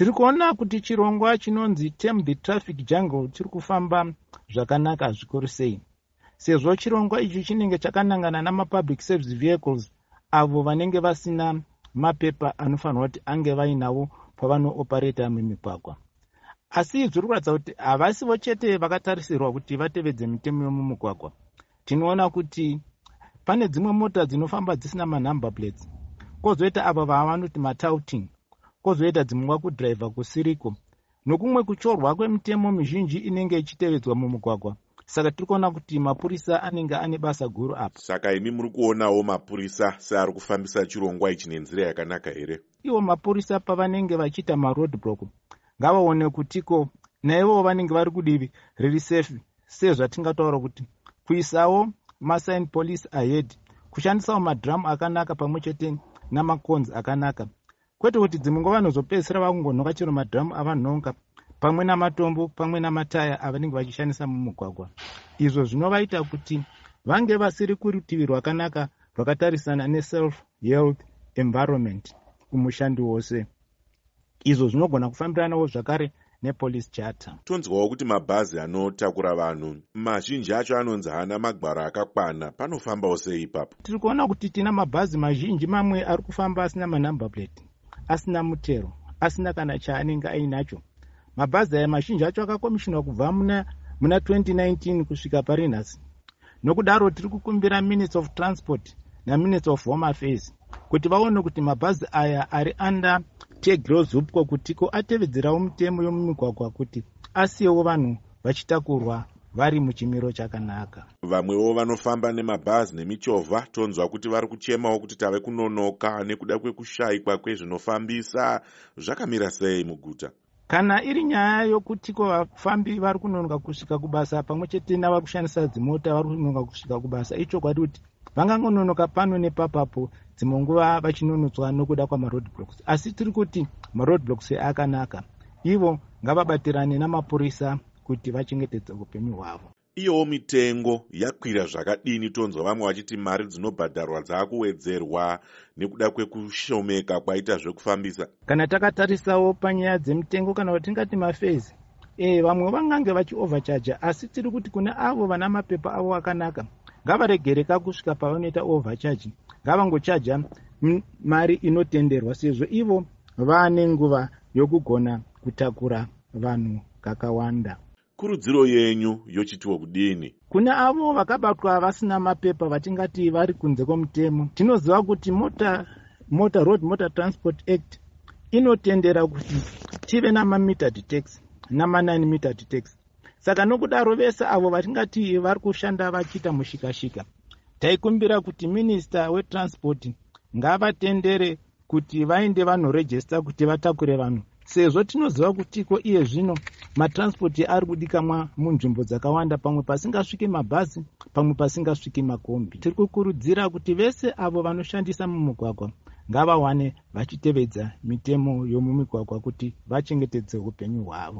tiri kuona kuti chirongwa chinonzi tem the traffic jungle chiri kufamba zvakanaka zvikuru sei. Sezvo chirongwa ichi chinenge chakanangana namapublic service vehicles avo vanenge vasina mapepa anofanirwa kuti ange vainavo pavanoopareta mumigwagwa. Asi zviri kuratidza kuti havasivo chete vakatarisirwa kuti vatevedze mitemo yomumugwagwa. Tinoona kuti pane dzimwe mota dzinofamba dzisina manumber plates. Kwozoita avo vava vanoti matouting kwozoita dzimwe kudhiraivha kusiriko? Nokumwe kuchorwa kwemitemo mizhinji inenge ichitevedzwa mumugwagwa. Saka tiri kuona kuti mapurisa anenge ane basa guru apa. Saka imi muri kuonawo mapurisa seari kufambisa chirongwa ichi nenzira yakanaka here? Ivo mapurisa pavanenge vachiita maroad block ngavaone kutiko. Naivowo vanenge vari kudivi riri safe. Sezvatingataura kuti kuisawo masign police ahead kushandisawo madhiramu akanaka pamwe chete namakonzi akanaka kwete kuti dzimwe nguva vanozopedzisira vakungonhoka chero madhiramu avanhonga pamwe namatombo pamwe namataya avanenge vachishandisa mumugwagwa. Izvo zvinovaita kuti vange vasiri kurutivi rwakanaka rwakatarisana neself health environment kumushandi wose. Izvo zvinogona kufambiranawo zvakare nepolice charter. Tonzwawo kuti mabhazi anotakura vanhu mazhinji acho anonzi haana magwaro akakwana panofambawo sei ipapo? Tiri kuona kuti tina mabhazi mazhinji mamwe ari kufamba asina manumber plate asina mutero asina kana chaanenge ainacho mabhazi aya mazhinji acho akakomishinwa kubva muna, muna 2019 kusvika pari nhasi. Nokudaro tiri kukumbira minutes of transport naminutes of home affairs kuti vaone kuti mabhazi aya ari under tegirozupko kutiko atevedzerawo mitemo yomumigwagwa kuti asiyewo vanhu vachitakurwa vari muchimiro chakanaka. Vamwewo vanofamba nemabhazi nemichovha tonzwa kuti vari kuchemawo kuti tave kunonoka nekuda kwekushayikwa kwezvinofambisa. Zvakamira sei muguta? Kana iri nyaya yokutiko vafambi vari kunonoka kusvika kubasa pamwe chete navari kushandisa dzimota vari kunonoka kusvika kubasa ichokwadi kuti vangangononoka pano nepapapo dzimwe nguva vachinonotswa nokuda kwamaroad blocks. Asi tiri kuti maroad blocks akanaka. Ivo ngavabatirane namapurisa kuti vachengetedze upenyu hwavo. Iyowo mitengo yakwira zvakadini tonzwa vamwe vachiti mari dzinobhadharwa dzaakuwedzerwa nekuda kwekushomeka kwaita zvekufambisa? Kana takatarisawo panyaya dzemitengo kana kuti tingati mafezi e vamwe vangange vachioverchaja asi tiri kuti kune avo vana mapepa avo akanaka. Ngavaregereka kusvika pavanoita overcharge. Ngavangochaja mari inotenderwa sezvo ivo vaane nguva yokugona kutakura vanhu kakawanda kurudziro yenyu yochitiwo kudini? Kune avo vakabatwa vasina mapepa vatingati vari kunze kwomutemo tinoziva kuti mota mota road motor transport act inotendera kuti tive namametered tax nama9 metered tax saka nokudaro vese avo vatingati vari kushanda vachiita mushikashika taikumbira kuti minista wetransport ngavatendere kuti vaende vanorejista kuti vatakure vanhu. Sezvo tinoziva kutiko iye zvino matranspoti ari kudikamwa munzvimbo dzakawanda pamwe pasingasviki mabhazi pamwe pasingasviki makombi. Tiri kukurudzira kuti vese avo vanoshandisa mumugwagwa ngavawane vachitevedza mitemo yomumigwagwa kuti vachengetedze upenyu hwavo